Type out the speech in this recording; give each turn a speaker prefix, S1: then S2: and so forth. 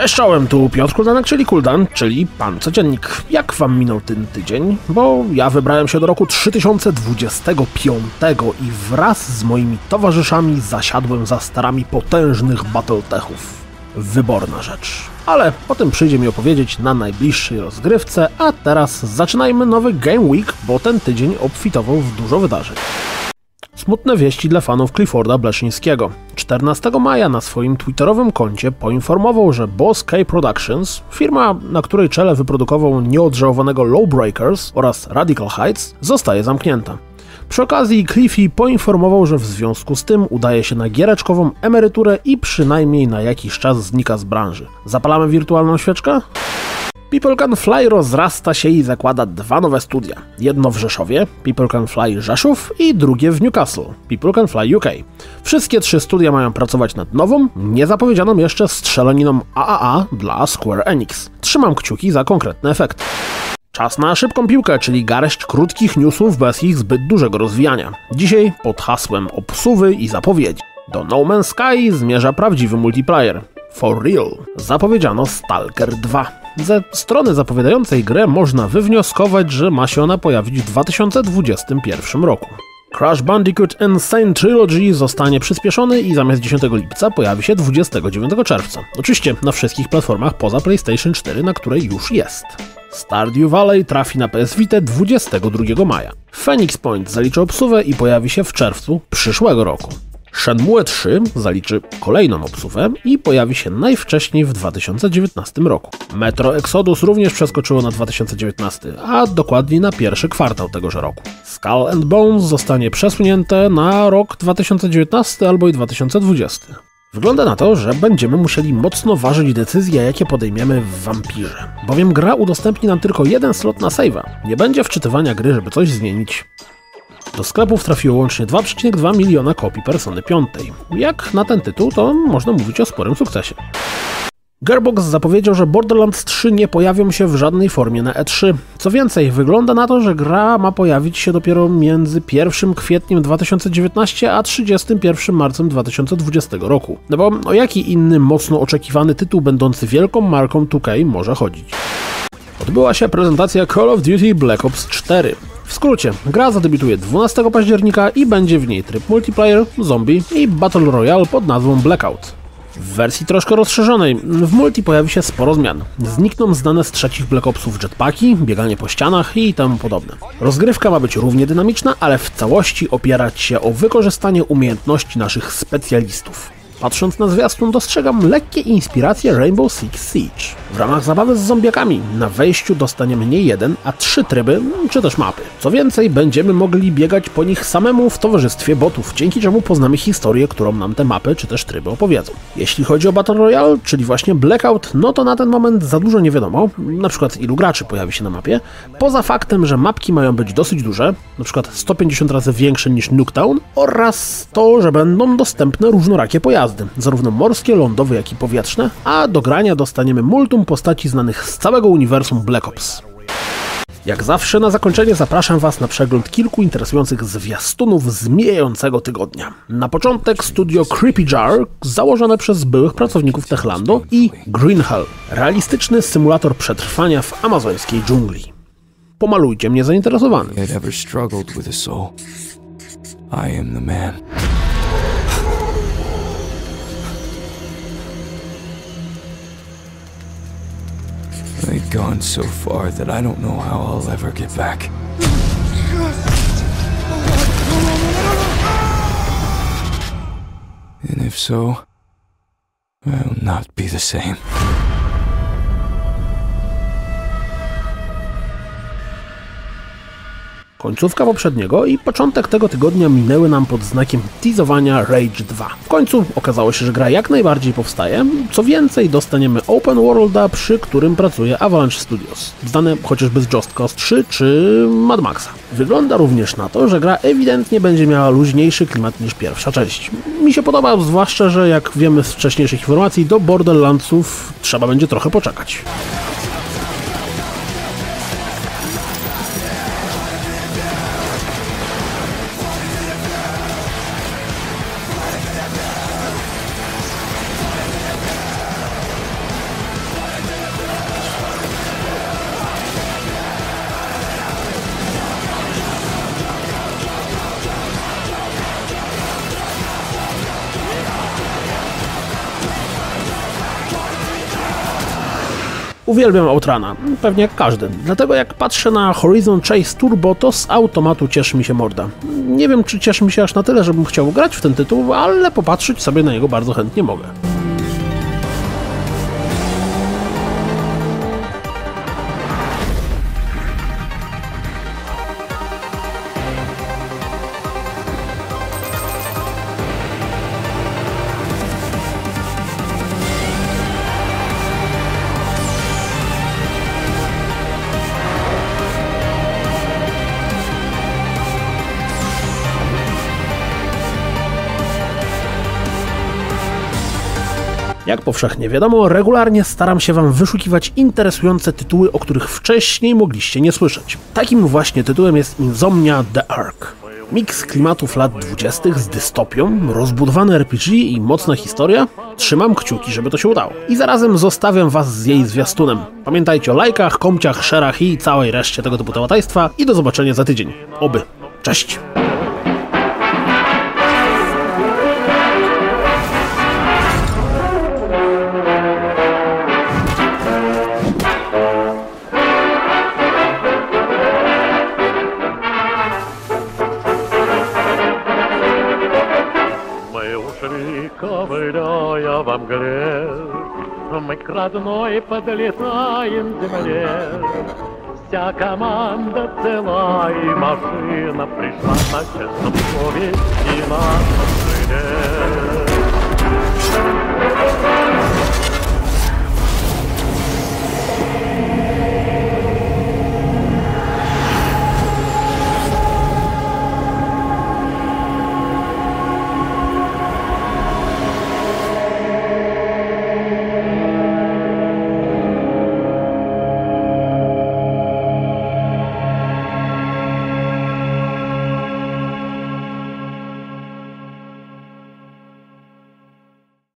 S1: Cześć czołem, tu Piotr Kuldanek, czyli Kuldan, czyli Pan Codziennik. Jak wam minął ten tydzień? Bo ja wybrałem się do roku 3025 i wraz z moimi towarzyszami zasiadłem za starami potężnych Battletechów. Wyborna rzecz. Ale o tym przyjdzie mi opowiedzieć na najbliższej rozgrywce, a teraz zaczynajmy nowy Game Week, bo ten tydzień obfitował w dużo wydarzeń. Smutne wieści dla fanów Clifforda Bleszyńskiego. 14 maja na swoim twitterowym koncie poinformował, że Boss K Productions, firma, na której czele wyprodukował nieodżałowanego Lowbreakers oraz Radical Heights, zostaje zamknięta. Przy okazji Cliffy poinformował, że w związku z tym udaje się na giereczkową emeryturę i przynajmniej na jakiś czas znika z branży. Zapalamy wirtualną świeczkę? People Can Fly rozrasta się i zakłada dwa nowe studia. Jedno w Rzeszowie, People Can Fly Rzeszów i drugie w Newcastle, People Can Fly UK. Wszystkie trzy studia mają pracować nad nową, niezapowiedzianą jeszcze strzelaniną AAA dla Square Enix. Trzymam kciuki za konkretny efekt. Czas na szybką piłkę, czyli garść krótkich newsów bez ich zbyt dużego rozwijania. Dzisiaj pod hasłem obsuwy i zapowiedzi. Do No Man's Sky zmierza prawdziwy multiplayer. For real. Zapowiedziano Stalker 2. Ze strony zapowiadającej grę można wywnioskować, że ma się ona pojawić w 2021 roku. Crash Bandicoot Insane Trilogy zostanie przyspieszony i zamiast 10 lipca pojawi się 29 czerwca. Oczywiście na wszystkich platformach poza PlayStation 4, na której już jest. Stardew Valley trafi na PS Vita 22 maja. Phoenix Point zaliczy obsuwę i pojawi się w czerwcu przyszłego roku. Shenmue 3 zaliczy kolejną obsuwę i pojawi się najwcześniej w 2019 roku. Metro Exodus również przeskoczyło na 2019, a dokładniej na pierwszy kwartał tegoż roku. Skull and Bones zostanie przesunięte na rok 2019 albo i 2020. Wygląda na to, że będziemy musieli mocno ważyć decyzje, jakie podejmiemy w Vampirze, bowiem gra udostępni nam tylko jeden slot na save'a. Nie będzie wczytywania gry, żeby coś zmienić. Do sklepów trafiło łącznie 2,2 miliona kopii Persony 5. Jak na ten tytuł, to można mówić o sporym sukcesie. Gearbox zapowiedział, że Borderlands 3 nie pojawią się w żadnej formie na E3. Co więcej, wygląda na to, że gra ma pojawić się dopiero między 1 kwietniem 2019 a 31 marcem 2020 roku. No bo o jaki inny mocno oczekiwany tytuł będący wielką marką 2K może chodzić? Odbyła się prezentacja Call of Duty Black Ops 4. Skrócie, gra zadebiutuje 12 października i będzie w niej tryb multiplayer, zombie i Battle Royale pod nazwą Blackout. W wersji troszkę rozszerzonej, w multi pojawi się sporo zmian. Znikną znane z trzecich Black Opsów jetpacki, bieganie po ścianach i temu podobne. Rozgrywka ma być równie dynamiczna, ale w całości opierać się o wykorzystanie umiejętności naszych specjalistów. Patrząc na zwiastun dostrzegam lekkie inspiracje Rainbow Six Siege. W ramach zabawy z zombiakami na wejściu dostaniemy nie jeden, a trzy tryby, czy też mapy. Co więcej, będziemy mogli biegać po nich samemu w towarzystwie botów, dzięki czemu poznamy historię, którą nam te mapy czy też tryby opowiedzą. Jeśli chodzi o Battle Royale, czyli właśnie Blackout, no to na ten moment za dużo nie wiadomo, na przykład ilu graczy pojawi się na mapie, poza faktem, że mapki mają być dosyć duże, na przykład 150 razy większe niż Nuketown oraz to, że będą dostępne różnorakie pojazdy zarówno morskie, lądowe, jak i powietrzne, a do grania dostaniemy multum postaci znanych z całego uniwersum Black Ops. Jak zawsze na zakończenie zapraszam Was na przegląd kilku interesujących zwiastunów z mijającego tygodnia. Na początek studio Creepy Jar, założone przez byłych pracowników Techlando i Green Hell, realistyczny symulator przetrwania w amazońskiej dżungli. Pomalujcie mnie zainteresowany. I am the man. Gone so far that I don't know how I'll ever get back. And if so, I'll not be the same. Końcówka poprzedniego i początek tego tygodnia minęły nam pod znakiem teasowania Rage 2. W końcu okazało się, że gra jak najbardziej powstaje. Co więcej, dostaniemy Open Worlda, przy którym pracuje Avalanche Studios, znane chociażby z Just Cause 3 czy Mad Maxa. Wygląda również na to, że gra ewidentnie będzie miała luźniejszy klimat niż pierwsza część. Mi się podoba, zwłaszcza, że jak wiemy z wcześniejszych informacji, do Borderlandsów trzeba będzie trochę poczekać. Uwielbiam Outrana, pewnie jak każdy. Dlatego jak patrzę na Horizon Chase Turbo, to z automatu cieszy mi się morda. Nie wiem, czy cieszy mi się aż na tyle, żebym chciał grać w ten tytuł, ale popatrzeć sobie na niego bardzo chętnie mogę. Jak powszechnie wiadomo, regularnie staram się Wam wyszukiwać interesujące tytuły, o których wcześniej mogliście nie słyszeć. Takim właśnie tytułem jest Insomnia The Ark. Miks klimatów lat 20. z dystopią, rozbudowany RPG i mocna historia? Trzymam kciuki, żeby to się udało. I zarazem zostawiam Was z jej zwiastunem. Pamiętajcie o lajkach, komciach, szerach i całej reszcie tego typu tałataństwa i do zobaczenia za tydzień. Oby. Cześć!
S2: Родной подлетаем земле. Вся команда цела и машина Пришла на честном слове и на